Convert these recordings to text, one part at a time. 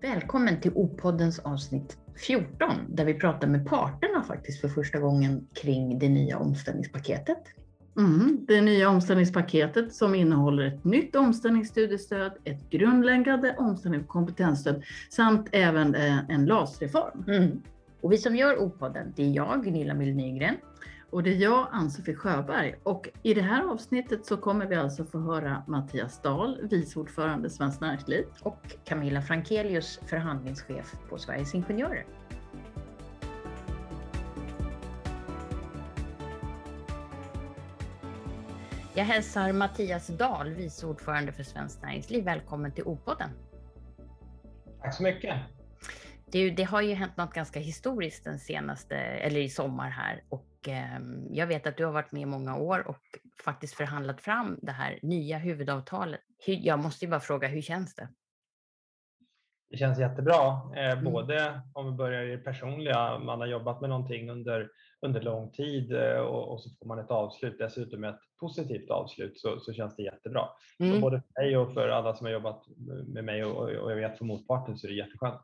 Välkommen till O-poddens avsnitt 14 där vi pratar med parterna faktiskt för första gången kring det nya omställningspaketet. Mm, det nya omställningspaketet som innehåller ett nytt omställningsstudiestöd, ett grundläggande omställnings och kompetensstöd samt även eh, en LAS-reform. Mm. Och vi som gör O-podden, det är jag, Gunilla Mill Nygren. Och det är jag, Ann-Sofie Sjöberg. Och i det här avsnittet så kommer vi alltså få höra Mattias Dahl, vice ordförande Svenskt Näringsliv. Och Camilla Frankelius, förhandlingschef på Sveriges Ingenjörer. Jag hälsar Mattias Dahl, vice ordförande för Svenskt Näringsliv. Välkommen till O-podden. Tack så mycket. Det, det, har ju hänt något ganska historiskt den senaste, eller i sommar här. Och jag vet att du har varit med i många år och faktiskt förhandlat fram det här nya huvudavtalet. Jag måste ju bara fråga, hur känns det? Det känns jättebra, eh, mm. både om vi börjar i det personliga, man har jobbat med någonting under, under lång tid eh, och, och, så får man ett avslut, dessutom ett positivt avslut, så, så känns det jättebra. Mm. Både för mig och för alla som har jobbat med mig och, och jag vet för motparten så är det jätteskönt.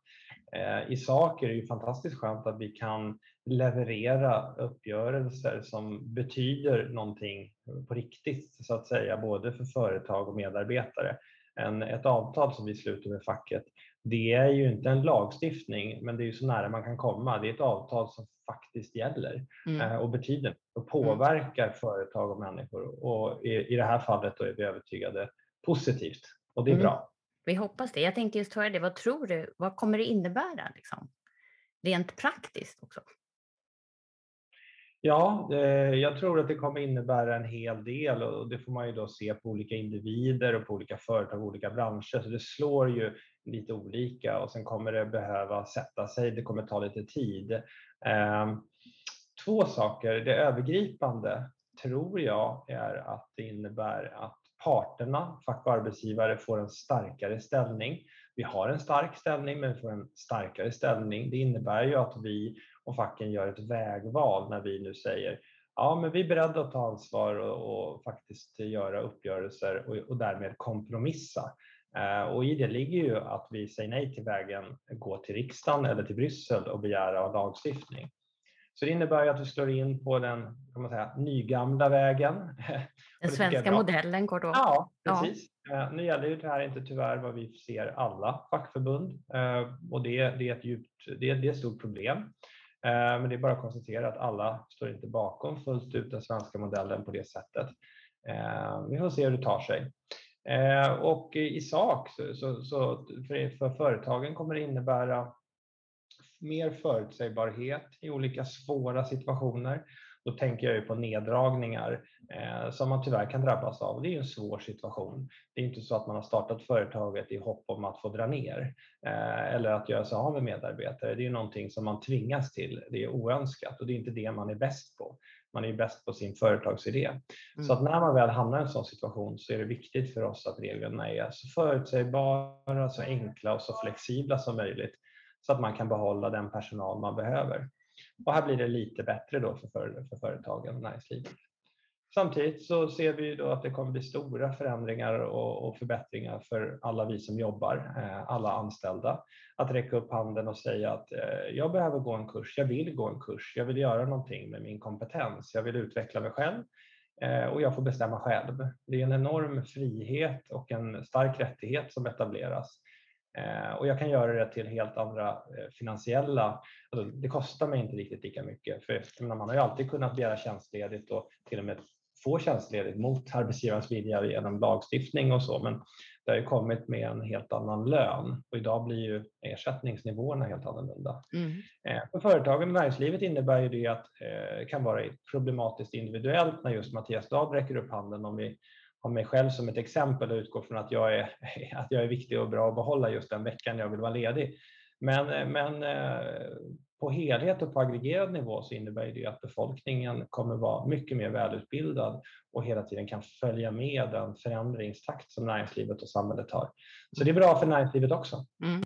Eh, I sak är det ju fantastiskt skönt att vi kan leverera uppgörelser som betyder någonting på riktigt, så att säga, både för företag och medarbetare. En, ett avtal som vi sluter med facket det är ju inte en lagstiftning, men det är ju så nära man kan komma. Det är ett avtal som faktiskt gäller mm. Eh, och betyder och mm. påverkar mm. företag och människor. Och i, i det här fallet då är vi övertygade positivt och det är mm. bra. Vi hoppas det. Jag tänkte just höra det. Vad tror du? Vad kommer det innebära liksom? rent praktiskt också? Ja, jag tror att det kommer innebära en hel del och det får man ju då se på olika individer och på olika företag och olika branscher. Så det slår ju lite olika och sen kommer det behöva sätta sig. Det kommer ta lite tid. Ehm, två saker. Det övergripande tror jag är att det innebär att parterna, fack och arbetsgivare, får en starkare ställning. Vi har en stark ställning, men vi får en starkare ställning. Det innebär ju att vi och facken gör ett vägval när vi nu säger ja, men vi är beredda att ta ansvar och, och faktiskt göra uppgörelser och, och därmed kompromissa. Eh, och i det ligger ju att vi säger nej till vägen gå till riksdagen eller till Bryssel och begära lagstiftning. Så det innebär att vi slår in på den kan man säga, nygamla vägen. Den svenska modellen går då? Ja, precis. Ja. Eh, nu gäller ju det här inte tyvärr vad vi ser alla fackförbund eh, och det, det, är, ett djupt, det, det är ett stort problem. Men det är bara att konstatera att alla står inte bakom fullt ut den svenska modellen på det sättet. Vi får se hur det tar sig. Eh, och i sak så, så, så för, för, företagen kommer det innebära mer förutsägbarhet i olika svåra situationer. Då tänker jag ju på neddragningar eh, som man tyvärr kan drabbas av. Det är en svår situation. Det är inte så att man har startat företaget i hopp om att få dra ner eh, eller att göra sig av med medarbetare. Det är någonting som man tvingas till. Det är oönskat och det är inte det man är bäst på man är bäst på sin företagsidé. Mm. Så att när man väl hamnar i en sån situation så är det viktigt för oss att reglerna är så förutsägbara, så enkla och så flexibla som möjligt så att man kan behålla den personal man behöver. Och här blir det lite bättre då för, för, för företagen och näringslivet. Samtidigt så ser vi då att det kommer bli stora förändringar och, och förbättringar för alla vi som jobbar, eh, alla anställda. Att räcka upp handen och säga att eh, jag behöver gå en kurs, jag vill gå en kurs, jag vill göra någonting med min kompetens, jag vill utveckla mig själv eh, och jag får bestämma själv. Det är en enorm frihet och en stark rättighet som etableras. Och jag kan göra det till helt andra finansiella, alltså det kostar mig inte riktigt lika mycket. För man har ju alltid kunnat begära tjänstledigt och till och med få tjänstledigt mot arbetsgivarens vilja genom lagstiftning och så, men det har ju kommit med en helt annan lön och idag blir ju ersättningsnivåerna helt annorlunda. Mm. Eh, för företagen och näringslivet innebär ju det att det eh, kan vara problematiskt individuellt när just Mattias Dahl räcker upp handen om vi har mig själv som ett exempel och utgår från att jag, är, att jag är viktig och bra att behålla just den veckan jag vill vara ledig. Men, eh, men på helhet och på aggregerad nivå så innebär det att befolkningen kommer vara mycket mer välutbildad och hela tiden kan följa med den förändringstakt som näringslivet och samhället har. Så det är bra för näringslivet också. Mm.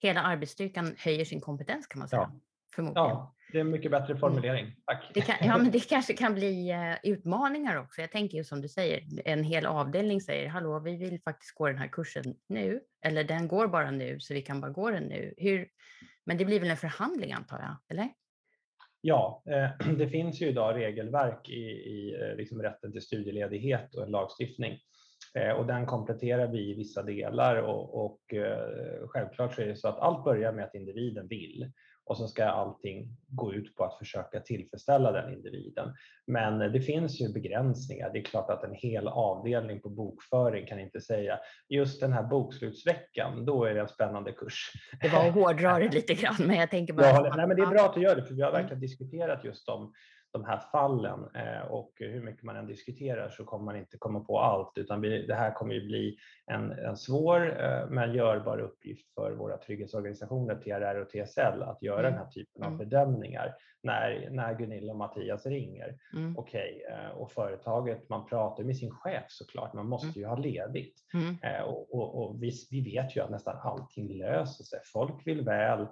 Hela arbetsstyrkan höjer sin kompetens kan man säga. Ja. Förmodligen. Ja, det är en mycket bättre formulering. Tack. Det kan, ja, men det kanske kan bli uh, utmaningar också. Jag tänker ju som du säger, en hel avdelning säger hallå, vi vill faktiskt gå den här kursen nu, eller den går bara nu, så vi kan bara gå den nu. Hur, men det blir väl en förhandling antar jag, eller? Ja, eh, det finns ju idag regelverk i, i eh, liksom rätten till studieledighet och en lagstiftning eh, och den kompletterar vi i vissa delar och, och självklart så är det så att allt börjar med att individen vill och så ska allting gå ut på att försöka tillfredsställa den individen. Men det finns ju begränsningar. Det är klart att en hel avdelning på bokföring kan inte säga just den här bokslutsveckan, då är det en spännande kurs. Det var att hårdra det lite grann, men jag tänker bara... Ja, nej, men det är bra att du gör det, för vi har verkligen diskuterat just de de här fallen eh, och hur mycket man än diskuterar så kommer man inte komma på allt utan det här kommer ju bli en, en svår eh, men görbar uppgift för våra trygghetsorganisationer TRR och TSL att göra mm. den här typen av mm. bedömningar när, när Gunilla och Mattias ringer. Mm. Okej, okay, eh, och företaget, man pratar med sin chef såklart, man måste mm. ju ha ledigt. Mm. Och, och, och vi, vi vet ju att nästan allting löser sig. Folk vill väl,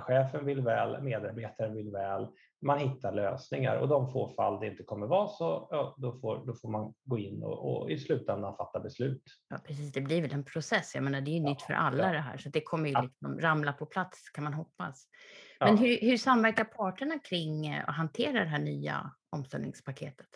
chefen vill väl, medarbetaren vill väl man hittar lösningar och de få fall det inte kommer vara så, ja, då, får, då får man gå in och, och, i slutändan fatta beslut. Ja, precis. Det blir väl en process. Jag menar, det är ju ja, nytt för alla ja. det här, så det kommer ju liksom ramla på plats kan man hoppas. Men hur, hur samverkar parterna kring eh, att hantera det här nya omställningspaketet?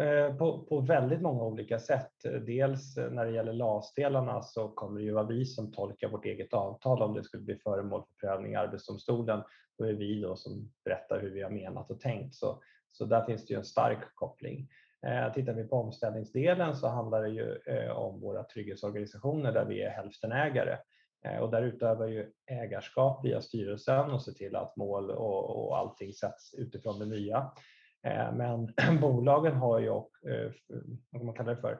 Eh, på, på, väldigt många olika sätt. Dels eh, när det gäller LAS-delarna så kommer det ju vara vi som tolkar vårt eget avtal om det skulle bli föremål för prövning i Arbetsdomstolen. Då är vi då som berättar hur vi har menat och tänkt. Så, så där finns det ju en stark koppling. Eh, tittar vi på omställningsdelen så handlar det ju eh, om våra trygghetsorganisationer där vi är hälftenägare. Eh, och där utövar ju ägarskap via styrelsen och ser till att mål och, och allting sätts utifrån det nya. Eh, men bolagen har ju, eh, vad man kallar det för,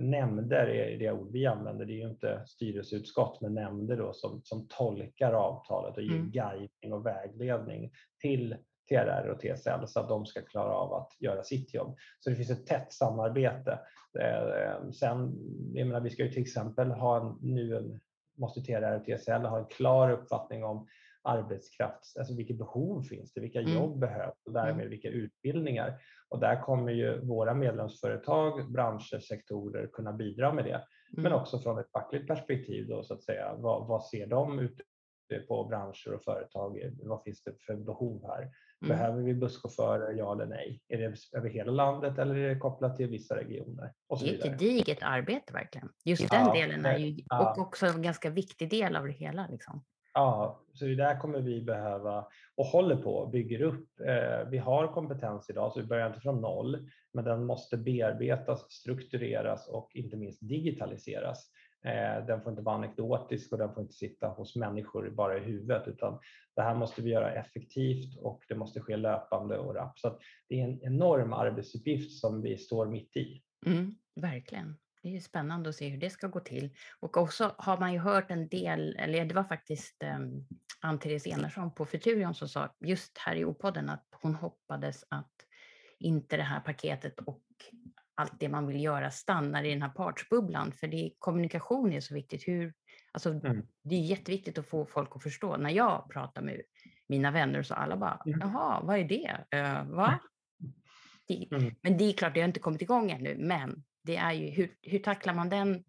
nämnder är det ord vi använder. Det är ju inte styrelseutskott, men nämnder då som, som tolkar avtalet och ger mm. guidning och vägledning till TRR och TSL så att de ska klara av att göra sitt jobb. Så det finns ett tätt samarbete. Eh, sen, jag menar, vi ska ju till exempel ha en, nu en, måste TRR och TSL ha en klar uppfattning om arbetskraft, alltså vilket behov finns det, vilka mm. jobb behövs och därmed mm. vilka utbildningar. Och där kommer ju våra medlemsföretag, branscher, sektorer kunna bidra med det. Mm. Men också från ett fackligt perspektiv då så att säga, vad, vad ser de ute på branscher och företag? Vad finns det för behov här? Mm. Behöver vi busschaufförer, ja eller nej? Är det över hela landet eller är det kopplat till vissa regioner? Och så det är ett gediget arbete verkligen. Just ja, den delen är ju ja. och också en ganska viktig del av det hela. Liksom. Ja, så det där kommer vi behöva och håller på och bygger upp. Eh, vi har kompetens idag så vi börjar inte från noll, men den måste bearbetas, struktureras och inte minst digitaliseras. Eh, den får inte vara anekdotisk och den får inte sitta hos människor bara i huvudet utan det här måste vi göra effektivt och det måste ske löpande och rappt. Så det är en enorm arbetsuppgift som vi står mitt i. Mm, verkligen. Det är spännande att se hur det ska gå till. Och också har man ju hört en del, eller det var faktiskt um, Ann-Therese Enarsson på Futurion som sa just här i O-podden att hon hoppades att inte det här paketet och allt det man vill göra stannar i den här partsbubblan. För det, kommunikation är så viktigt. Hur, alltså, mm. Det är jätteviktigt att få folk att förstå. När jag pratar med mina vänner så alla bara, mm. jaha, vad är det? Uh, va? Mm. Men det är klart, det har inte kommit igång ännu, men det är ju hur, hur tacklar man den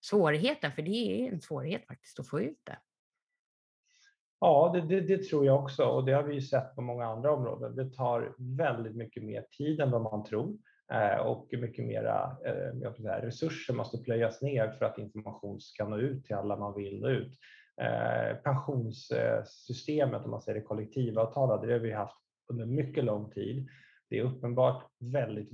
svårigheten? För det är en svårighet faktiskt att få ut det. Ja, det, det, det, tror jag också och det har vi ju sett på många andra områden. Det tar väldigt mycket mer tid än vad man tror eh, och mycket mera eh, säga, resurser måste plöjas ner för att information ska nå ut till alla man vill nå ut. Eh, pensionssystemet, om man säger det kollektivavtalade, det har vi haft under mycket lång tid. Det är uppenbart väldigt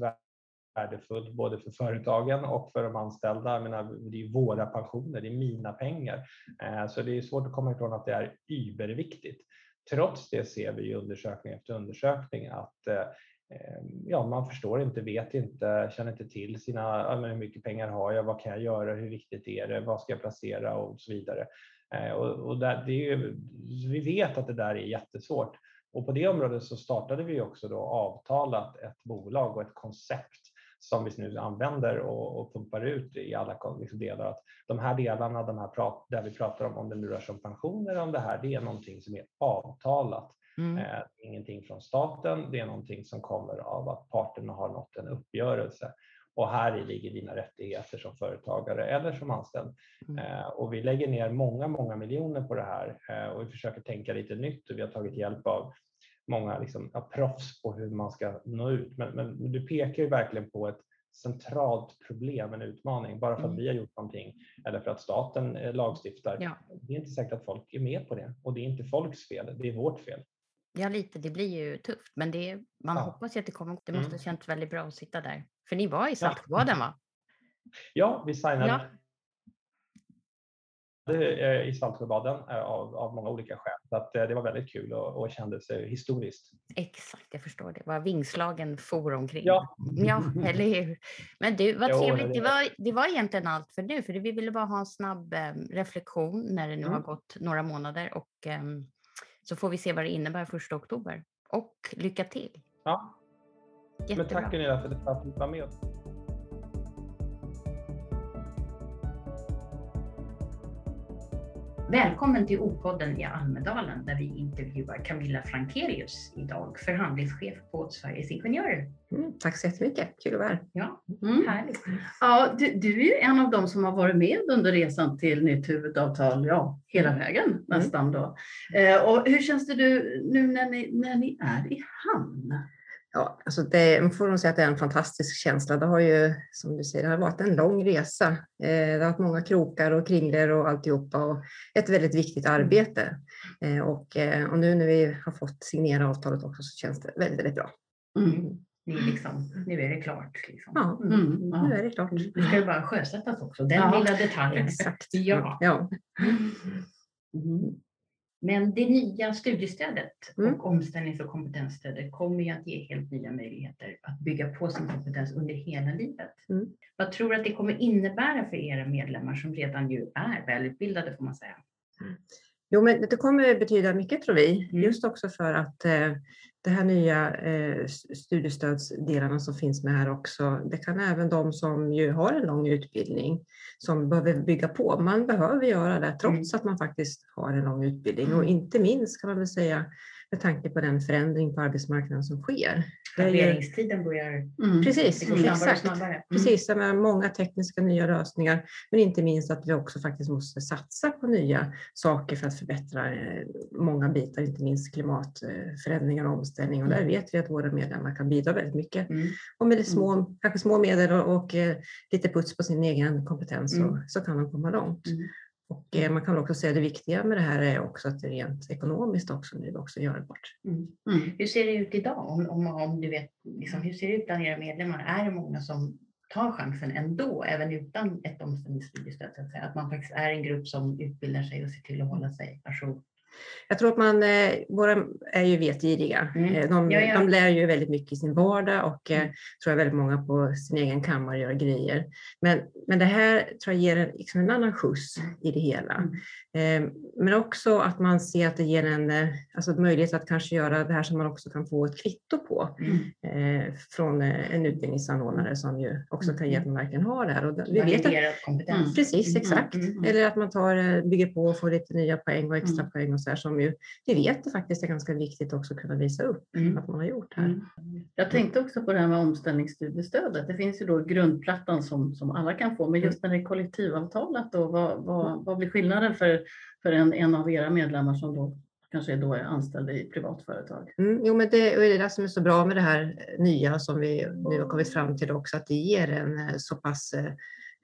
värdefullt både för företagen och för de anställda. Jag menar, det är våra pensioner, det är mina pengar. Eh, så det är svårt att komma ifrån att det är überviktigt. Trots det ser vi i undersökning efter undersökning att eh, eh, ja, man förstår inte, vet inte, känner inte till sina, hur mycket pengar har jag, vad kan jag göra, hur viktigt är det, vad ska jag placera och så vidare. Och, och där, det är ju, vi vet att det där är jättesvårt. Och på det området så startade vi också då avtalat ett bolag och ett koncept som vi nu använder och, och pumpar ut i alla liksom, delar. Att de här delarna, de här prat, där vi pratar om, om det nu rör sig om pensioner, om det här, det är någonting som är avtalat. Mm. Eh, ingenting från staten, det är någonting som kommer av att parterna har nått en uppgörelse. Och här i ligger dina rättigheter som företagare eller som anställd. Mm. Eh, och vi lägger ner många, många miljoner på det här eh, och vi försöker tänka lite nytt och vi har tagit hjälp av många liksom, ja, proffs på hur man ska nå ut. Men, men du pekar ju verkligen på ett centralt problem, en utmaning, bara för att mm. vi har gjort någonting eller för att staten eh, lagstiftar. Ja. Det är inte säkert att folk är med på det och det är inte folks fel, det är vårt fel. Ja, lite. Det blir ju tufft, men det, man ja. hoppas ju att det kommer. Det måste mm. ha känts väldigt bra att sitta där. För ni var i Saltsjöbaden, va? Ja, vi signade ja. I Saltsjöbaden eh, av, av många olika skäl. Så att det var väldigt kul och, och kändes historiskt. Exakt, jag förstår det. Vad vingslagen for omkring. Ja, ja eller hur? Men du, vad trevligt. Det var, det var egentligen allt för nu, för vi ville bara ha en snabb reflektion när det nu mm. har gått några månader och um, så får vi se vad det innebär första oktober. Och lycka till! Ja, Jättebra. men tack Gunilla för att du var med oss. Välkommen till O-podden i Almedalen där vi intervjuar Camilla Frankelius idag, förhandlingschef på Sveriges Ingenjörer. Mm, tack så jättemycket, kul att vara här. Ja, mm. härligt. Ja, du, du, är ju en av dem som har varit med under resan till nytt huvudavtal, ja, hela mm. vägen mm. nästan då. Eh, och hur känns det nu när ni, när ni är i hamn? Ja, alltså det, man får nog säga att det är en fantastisk känsla. Det har ju, som du säger, det har varit en lång resa. Eh, det har varit många krokar och kringlor och alltihopa och ett väldigt viktigt mm. arbete. Eh, och, eh, och nu när vi har fått signera avtalet också så känns det väldigt, väldigt bra. Mm. Nu, liksom, nu är det klart. Liksom. Ja, mm. nu är det klart. Nu ska det bara sjösättas också, den ja. lilla detaljen. Exakt. Ja. ja. Mm. Men det nya studiestödet mm. och omställnings och kompetensstödet kommer ju att ge helt nya möjligheter att bygga på sin kompetens under hela livet. Mm. Vad tror du att det kommer innebära för era medlemmar som redan ju är välutbildade får man säga? Mm. Jo, men det kommer betyda mycket tror vi, mm. just också för att eh, det här nya eh, studiestödsdelarna som finns med här också, det kan även de som ju har en lång utbildning som behöver bygga på. Man behöver göra det trots mm. att man faktiskt har en lång utbildning och mm. inte minst kan man väl säga med tanke på den förändring på arbetsmarknaden som sker. Etableringstiden börjar mm. Precis, det exakt. snabbare. Mm. Precis, med många tekniska nya lösningar, men inte minst att vi också faktiskt måste satsa på nya saker för att förbättra eh, många bitar, inte minst klimatförändringar och omställning. Och där mm. vet vi att våra medlemmar kan bidra väldigt mycket. Mm. Och med små, mm. kanske små medel och, och, eh, lite puts på sin egen kompetens så, så kan de komma långt. Och eh, man kan också säga att det viktiga med det här är också att det rent ekonomiskt också nu också görbart. Mm. Mm. Hur ser det ut idag? Om, om, om du vet, liksom, hur ser det ut bland era medlemmar? Är det många som tar chansen ändå, även utan ett omställningsstudiestöd? Att, att man faktiskt är en grupp som utbildar sig och ser till att hålla sig ajour jag tror att man, eh, våra är ju vetgiriga. Mm. Eh, de, ja, ja. de lär ju väldigt mycket i sin vardag och eh, mm. tror jag väldigt många på sin egen kammare gör grejer. Men, men det här tror jag ger liksom en annan skjuts mm. i det hela. Mm. Men också att man ser att det ger en alltså möjlighet att kanske göra det här som man också kan få ett kvitto på mm. från en utbildningsanordnare som ju också kan ge att man verkligen har det här. Och vi vet att, kompetens. Precis, exakt. Eller att man tar, bygger på och får lite nya poäng och extra poäng och så här, som ju vi vet det faktiskt är ganska viktigt också att kunna visa upp mm. att man har gjort här. Mm. Jag tänkte också på det här med omställningsstudiestödet. Det finns ju då grundplattan som, som alla kan få, men just när det är kollektivavtalat då, vad, vad, vad blir skillnaden för, för en, en av era medlemmar som då kanske då är anställd i privat företag. Mm, jo, men det, är det som är så bra med det här nya som vi nu har kommit fram till också, att det ger en eh, så pass eh,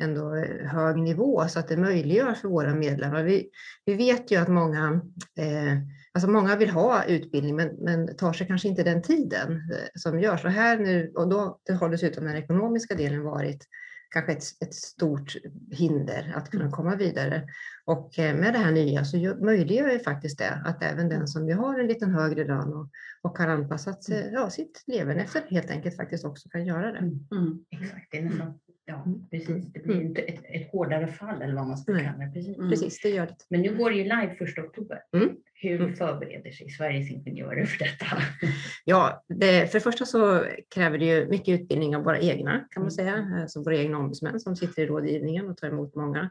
ändå hög nivå så att det möjliggör för våra medlemmar. Vi, vi vet ju att många, eh, alltså många vill ha utbildning men, men tar sig kanske inte den tiden eh, som görs. Och här nu, och då det har dessutom den ekonomiska delen varit kanske ett, ett stort hinder att kunna komma vidare. Och eh, med det här nya så möjliggör ju faktiskt det att även den som ju har en liten högre lön och, och har anpassat ja, sitt leverne efter helt enkelt faktiskt också kan göra det. Mm. Mm. Exakt, det är nästan Ja, mm. precis. Det blir inte ett, ett hårdare fall eller vad man ska kalla det. Precis. Mm. precis, det gör det. Men nu går det ju live första oktober. Mm. Hur Mm. förbereder sig Sveriges ingenjörer för detta? Ja, det, för det första så kräver det ju mycket utbildning av våra egna kan Mm. man säga, alltså våra egna ombudsmän som sitter i rådgivningen och tar emot många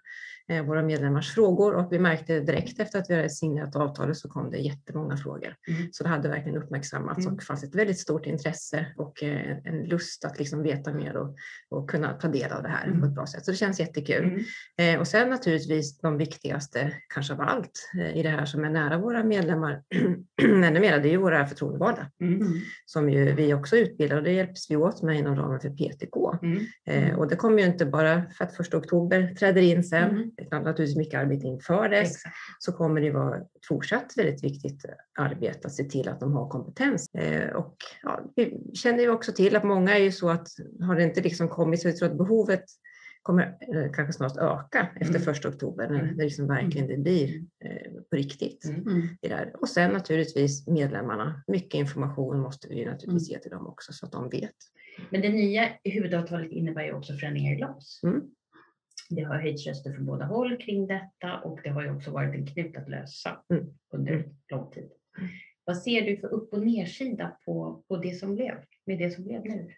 våra medlemmars frågor och vi märkte direkt efter att vi hade signerat avtalet så kom det jättemånga frågor. Mm. Så det hade verkligen uppmärksammats Mm. och fanns ett väldigt stort intresse och eh, en lust att liksom veta mer och, och kunna ta del av det här Mm. på ett bra sätt. Så det känns jättekul. Mm. Eh, och sen naturligtvis de viktigaste, kanske av allt, eh, i det här som är nära våra medlemmar ännu mer, det är ju våra förtroendevalda Mm. som ju vi också utbildar och det hjälps vi åt med inom ramen för PTK. Mm. Eh, och det kommer ju inte bara för att första oktober träder in sen, Mm. Utan naturligtvis mycket arbete inför dess, Exakt. så kommer det vara ett fortsatt väldigt viktigt arbete att se till att de har kompetens. Eh, och ja, vi känner ju också till att många är ju så att har det inte liksom kommit så jag tror att behovet kommer eh, kanske snart öka efter Mm. första oktober när Mm. det liksom verkligen det blir eh, på riktigt. Mm. Mm. Det där. Och sen naturligtvis medlemmarna. Mycket information måste vi naturligtvis ge till dem också så att de vet. Men det nya huvudavtalet innebär ju också förändringar i LAS. Mm. Det har höjts röster från båda håll kring detta och det har ju också varit en knut att lösa Mm. under Mm. lång tid. Vad ser du för upp och nedsida på, på det som blev, med det som blev nu?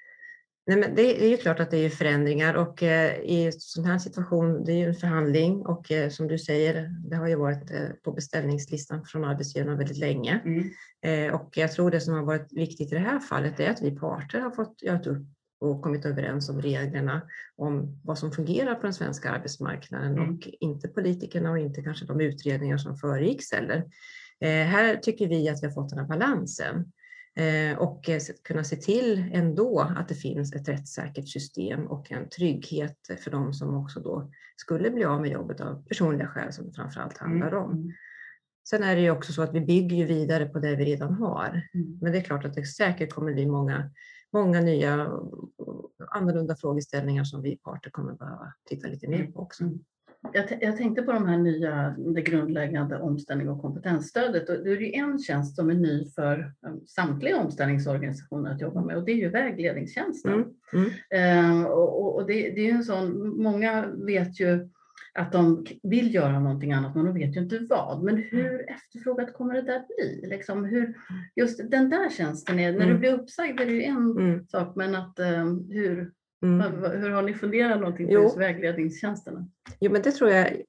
Nej, men det är ju klart att det är förändringar och eh, i en sån här situation, det är ju en förhandling och eh, som du säger, det har ju varit eh, på beställningslistan från arbetsgivarna väldigt länge. Mm. Och jag tror det som har varit viktigt i det här fallet är att vi parter har fått göra upp och kommit överens om reglerna om vad som fungerar på den svenska arbetsmarknaden Mm. och inte politikerna och inte kanske de utredningar som föregicks heller. Eh, här tycker vi att vi har fått den här balansen eh, och eh, kunna se till ändå att det finns ett rättssäkert system och en trygghet för de som också då skulle bli av med jobbet av personliga skäl som det framförallt handlar om. Mm. Sen är det ju också så att vi bygger vidare på det vi redan har. Mm. Men det är klart att det säkert kommer bli många, många nya annorlunda frågeställningar som vi parter kommer behöva titta lite mer på också. Mm. Jag, t- jag tänkte på de här nya, det grundläggande omställning och kompetensstödet. Och det är ju en tjänst som är ny för um, samtliga omställningsorganisationer att jobba med och det är ju vägledningstjänsten. Mm, mm. Eh, och och, det, det är ju en sån, många vet ju att de vill göra någonting annat men de vet ju inte vad. Men hur efterfrågat kommer det där bli? Liksom hur, just den där tjänsten, är, när du Mm. blir uppsagd är det ju en Mm, sak men att eh, hur, mm. hur har ni funderat någonting på Jo. just vägledningstjänsterna? Jo, men det tror jag.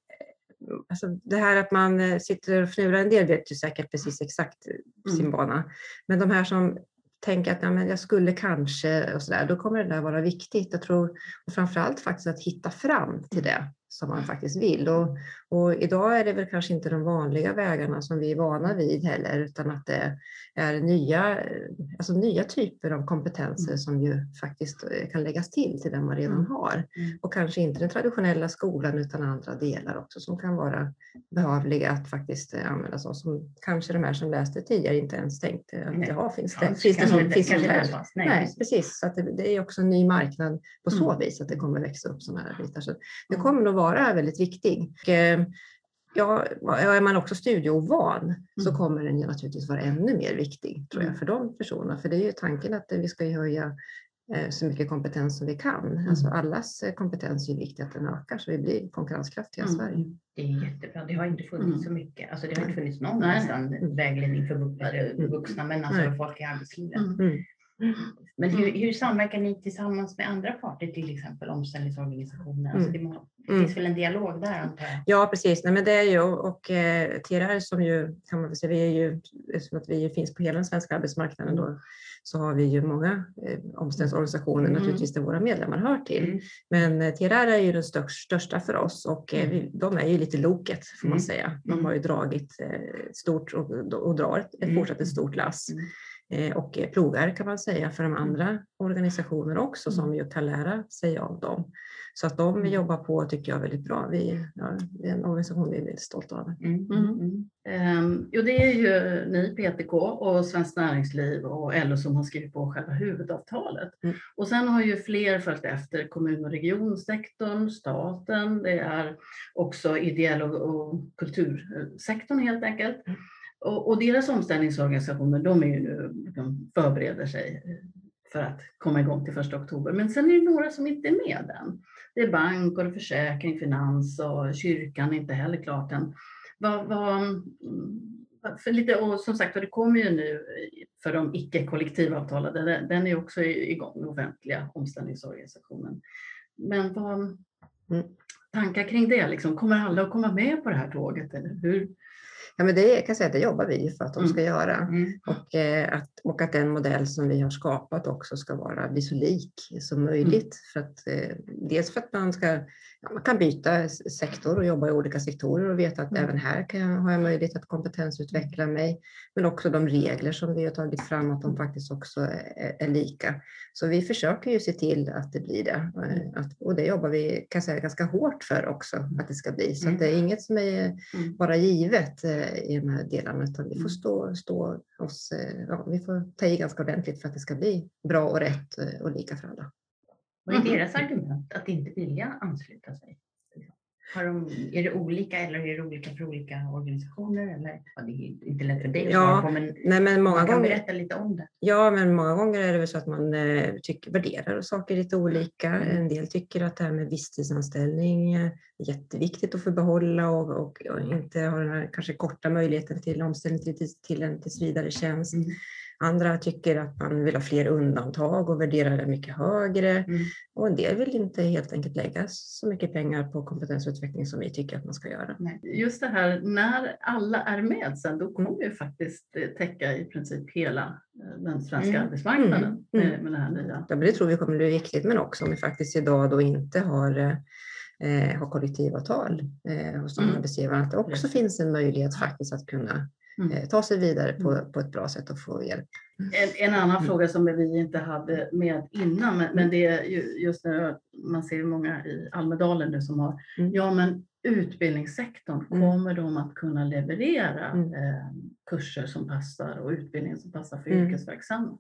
Alltså det här att man eh, sitter och fnular, en del vet ju säkert precis exakt eh, sin Mm. bana. Men de här som tänker att ja, men jag skulle kanske och så där, då kommer det där vara viktigt. Jag tror och framförallt faktiskt att hitta fram till det som man faktiskt vill. Och, och idag är det väl kanske inte de vanliga vägarna som vi är vana vid heller, utan att det är nya, alltså nya typer av kompetenser som ju faktiskt eh, kan läggas till till den man redan Mm. har. Mm. Och kanske inte den traditionella skolan utan andra delar också som kan vara behövliga att faktiskt eh, användas av. Som kanske de här som läste tidigare inte ens tänkte att Nej. finns Ja, det, finns det, inte- finns sånt kanske inte ens fanns. Nej, Nej, precis. Så att det, det är också en ny marknad på så Mm. vis att det kommer växa upp sådana här bitar. Så det Mm. kommer nog vara väldigt viktigt. Och, eh, Ja, är man också studieovan så Mm. kommer den ju naturligtvis vara ännu mer viktig tror jag, Mm. för de personerna. För det är ju tanken att vi ska höja eh, så mycket kompetens som vi kan. Alltså allas eh, kompetens är ju viktig att den ökar så vi blir konkurrenskraftiga i Mm. Sverige. Det är jättebra. Det har inte funnits Mm. så mycket. Alltså det har inte funnits någon Nej. nästan Mm. vägledning för vuxna, men alltså folk i arbetslivet. Mm. Mm. Men hur, Mm. hur samverkar ni tillsammans med andra parter, till exempel omställningsorganisationer? Alltså Mm. det, må, det Mm. finns väl en dialog där antar jag? Ja, precis. Nej, men det är ju, och eh, TRR som ju, kan man säga, vi är ju, eftersom att vi finns på hela den svenska arbetsmarknaden då, så har vi ju många eh, omställningsorganisationer Mm. naturligtvis där våra medlemmar hör till. Mm. Men eh, TRR är ju den störst, största för oss och eh, Mm. vi, de är ju lite loket får man Mm. säga. De Mm. har ju dragit eh, stort och, och drar ett, ett Mm. fortsatt ett stort lass. Mm. Eh, och eh, plogar kan man säga för de andra organisationer också som ju kan lära sig av dem. Så att de Mm. jobbar på tycker jag är väldigt bra. Vi, ja, det är en organisation vi är väldigt stolta över. Mm. Mm. Mm. Um, jo, det är ju ni, PTK och Svenskt Näringsliv och LO som har skrivit på själva huvudavtalet. Mm. Och sen har ju fler följt efter, kommun och regionsektorn, staten, det är också ideell och, och kultursektorn helt enkelt. Och, och deras omställningsorganisationer, de är ju nu, de förbereder sig för att komma igång till 1 oktober. Men sen är det några som inte är med än. Det är bank och försäkring, finans och kyrkan är inte heller klart än. Vad, vad, mm, för lite, och som sagt, och det kommer ju nu för de icke kollektivavtalade, den är också igång, den offentliga omställningsorganisationen. Men vad, mm. tankar kring det, liksom, kommer alla att komma med på det här tåget? Eller hur, Ja, men det kan jag säga att det jobbar vi för att de ska mm. göra. Mm. Och, eh, att, och att den modell som vi har skapat också ska vara så lik som möjligt. Mm. För att, eh, dels för att man ska man kan byta sektor och jobba i olika sektorer och veta att mm. även här kan jag, har jag möjlighet att kompetensutveckla mig. Men också de regler som vi har tagit fram, att de faktiskt också är, är lika. Så vi försöker ju se till att det blir det. Mm. Att, och det jobbar vi kan säga, ganska hårt för också, att det ska bli. Så mm. det är inget som är mm. bara givet i de här delarna, utan vi får mm. stå, stå oss, ja, vi får ta i ganska ordentligt för att det ska bli bra och rätt och lika för alla. Vad är mm. deras argument att inte vilja ansluta sig? Har de, är det olika eller är det olika för olika organisationer? Eller? Ja, det är inte lätt för dig att ja, på, men, nej, men många kan gånger, berätta lite om det. Ja, men många gånger är det väl så att man eh, tycker, värderar saker lite olika. Mm. En del tycker att det här med visstidsanställning är jätteviktigt att få behålla och, och, och inte ha den här kanske korta möjligheten till omställning till, till en tillsvidare tjänst. Mm. Andra tycker att man vill ha fler undantag och värderar det mycket högre. Mm. Och en del vill inte helt enkelt lägga så mycket pengar på kompetensutveckling som vi tycker att man ska göra. Just det här, när alla är med sen, då kommer ju faktiskt täcka i princip hela eh, den svenska mm. arbetsmarknaden mm. mm. med det här nya. Ja, det tror vi kommer bli viktigt, men också om vi faktiskt idag då inte har eh, har kollektivavtal eh, hos de mm. arbetsgivarna, att det också finns en möjlighet faktiskt att kunna Mm. Eh, ta sig vidare på, mm. på ett bra sätt och få hjälp. En, en annan mm. fråga som vi inte hade med innan, men, men det är ju just nu, man ser många i Almedalen nu som har, mm. ja men utbildningssektorn, mm. kommer de att kunna leverera mm. eh, kurser som passar och utbildning som passar för yrkesverksamma?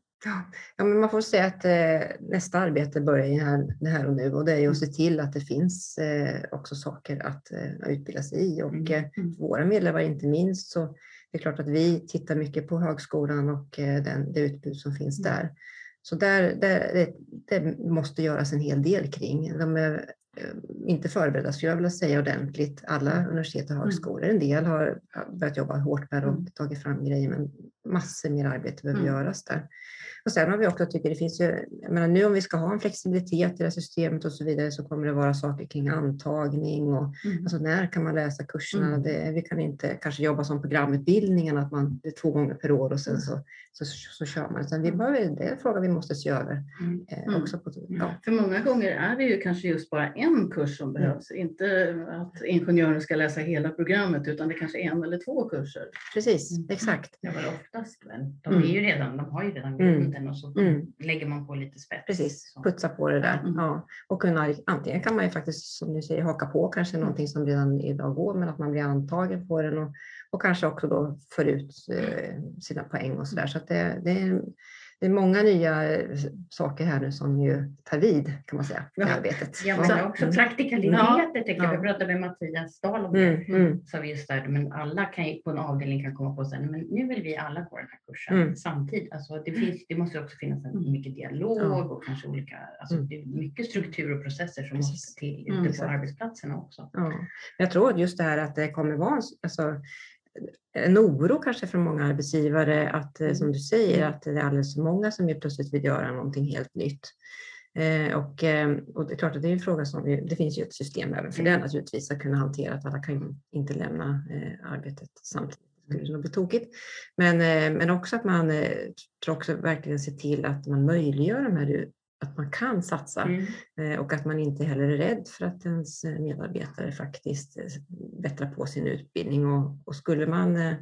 Ja, men man får säga att eh, nästa arbete börjar här, det här och nu och det är att se till att det finns eh, också saker att eh, utbilda sig i och mm. Eh, våra medlemmar inte minst så det är klart att vi tittar mycket på högskolan och eh, den, det utbud som finns mm. där. Så där, där det, det, måste göras en hel del kring. De är eh, inte förberedda, skulle jag vilja säga ordentligt, alla mm. universitet och mm. högskolor. En del har börjat jobba hårt med och tagit fram grejer, men massor mer arbete behöver mm. göras där. Och sen har vi också tycker det finns ju, jag menar, nu om vi ska ha en flexibilitet i det här systemet och så vidare så kommer det vara saker kring antagning och mm. alltså när kan man läsa kurserna? Mm. Det, vi kan inte kanske jobba som programutbildningen att man det är två gånger per år och sen så, så, så, så kör man. Utan vi mm. behöver, det är en fråga vi måste se över. Mm. Eh, mm. också på, ja. För många gånger är det ju kanske just bara en kurs som mm. behövs. Inte att ingenjören ska läsa hela programmet utan det kanske är en eller två kurser. Precis, exakt. Ja, men oftast väl. De, är ju redan, de har ju redan grunden och så mm. lägger man på lite spets. Precis, putsa på det där. Mm. Ja. Och kunna, antingen kan man ju faktiskt som du säger haka på kanske mm. någonting som redan idag går men att man blir antagen på den och, och kanske också då får ut eh, sina poäng och så där. Så det, det är det är många nya eh, saker här nu som ju tar vid kan man säga i arbetet. Ja, men också mm. praktikaliteter. Ja. Jag. Vi pratade med Mattias Dahl om det. Mm. Mm. Så vi just där, men alla kan på en avdelning kan komma på sig, men nu vill vi alla gå den här kursen mm. samtidigt. Alltså, det, finns, det måste också finnas en, mm. mycket dialog ja. och kanske olika, alltså, det är mycket struktur och processer som Precis. måste till ute på arbetsplatserna också. Ja. Jag tror just det här att det kommer vara alltså, en oro kanske från många arbetsgivare att, eh, som du säger, att det är alldeles för många som plötsligt vill göra någonting helt nytt. Eh, och, eh, och, det är klart att det är en fråga som vi, det finns ju ett system även för det naturligtvis att kunna hantera att alla kan inte lämna eh, arbetet samtidigt. Det skulle nog bli tokigt. Men, eh, men också att man tror också verkligen se till att man möjliggör de här att man kan satsa mm. Eh, och att man inte heller är rädd för att ens eh, medarbetare faktiskt eh, bättrar på sin utbildning. Och, och skulle, man,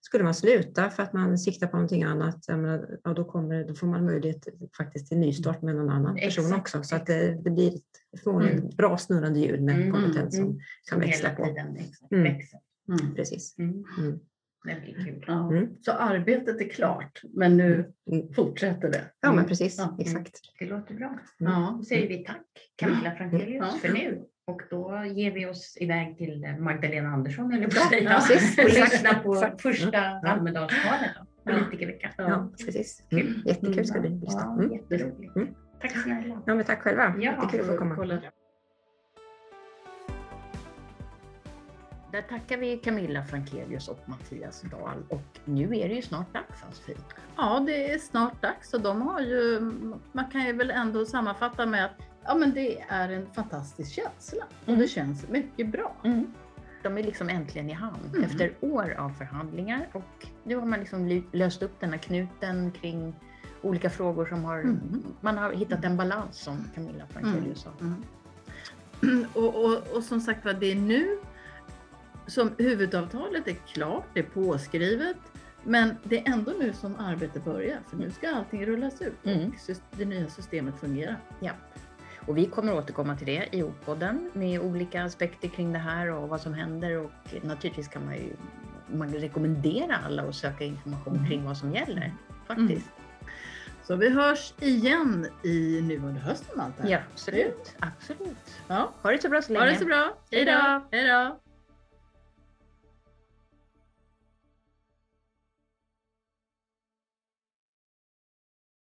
skulle man sluta för att man siktar på någonting annat, menar, ja, då, kommer, då får man möjlighet faktiskt till nystart med någon annan person exakt, också. Så att det, det blir ett mm. bra snurrande hjul med mm, kompetens som mm, kan växla på. Tiden, mm. mm. Precis. Mm. Det blir kul. Ja. Mm. Så arbetet är klart, men nu mm. fortsätter det. Ja, men precis. Ja. Exakt. Det låter bra. Ja. Då säger vi tack Camilla Frankelius ja. för nu. Och då ger vi oss iväg till Magdalena Andersson eller på ja, precis. och lyssna på första Almedalstalet. Politikerveckan. Ja, precis. Mm. Jättekul ska det bli. Ja, mm. jätteroligt. Mm. Tack snälla. Ja, men tack själva. Ja. Jättekul att få komma. Där tackar vi Camilla Frankelius och Mattias Dahl och nu är det ju snart dags Ann-Sofie. Ja, det är snart dags och de har ju, man kan ju väl ändå sammanfatta med att ja, men det är en fantastisk känsla och Mm. det känns mycket bra. De är liksom äntligen i hamn Mm. efter år av förhandlingar och nu har man liksom löst upp den här knuten kring olika frågor som har, Mm. man har hittat en balans som Camilla Frankelius sa. Mm. Och, och, och som sagt var, det är nu som huvudavtalet är klart, det är påskrivet, men det är ändå nu som arbetet börjar, för nu ska allting rullas ut Mm. och det nya systemet fungerar. Ja. Och vi kommer återkomma till det i O-podden med olika aspekter kring det här och vad som händer och naturligtvis kan man ju man rekommendera alla att söka information Mm. kring vad som gäller faktiskt. Så vi hörs igen i nu under hösten här. Ja, absolut. absolut. Ja. Ha det så bra så länge. Ha det så bra. Hej då! Hej då!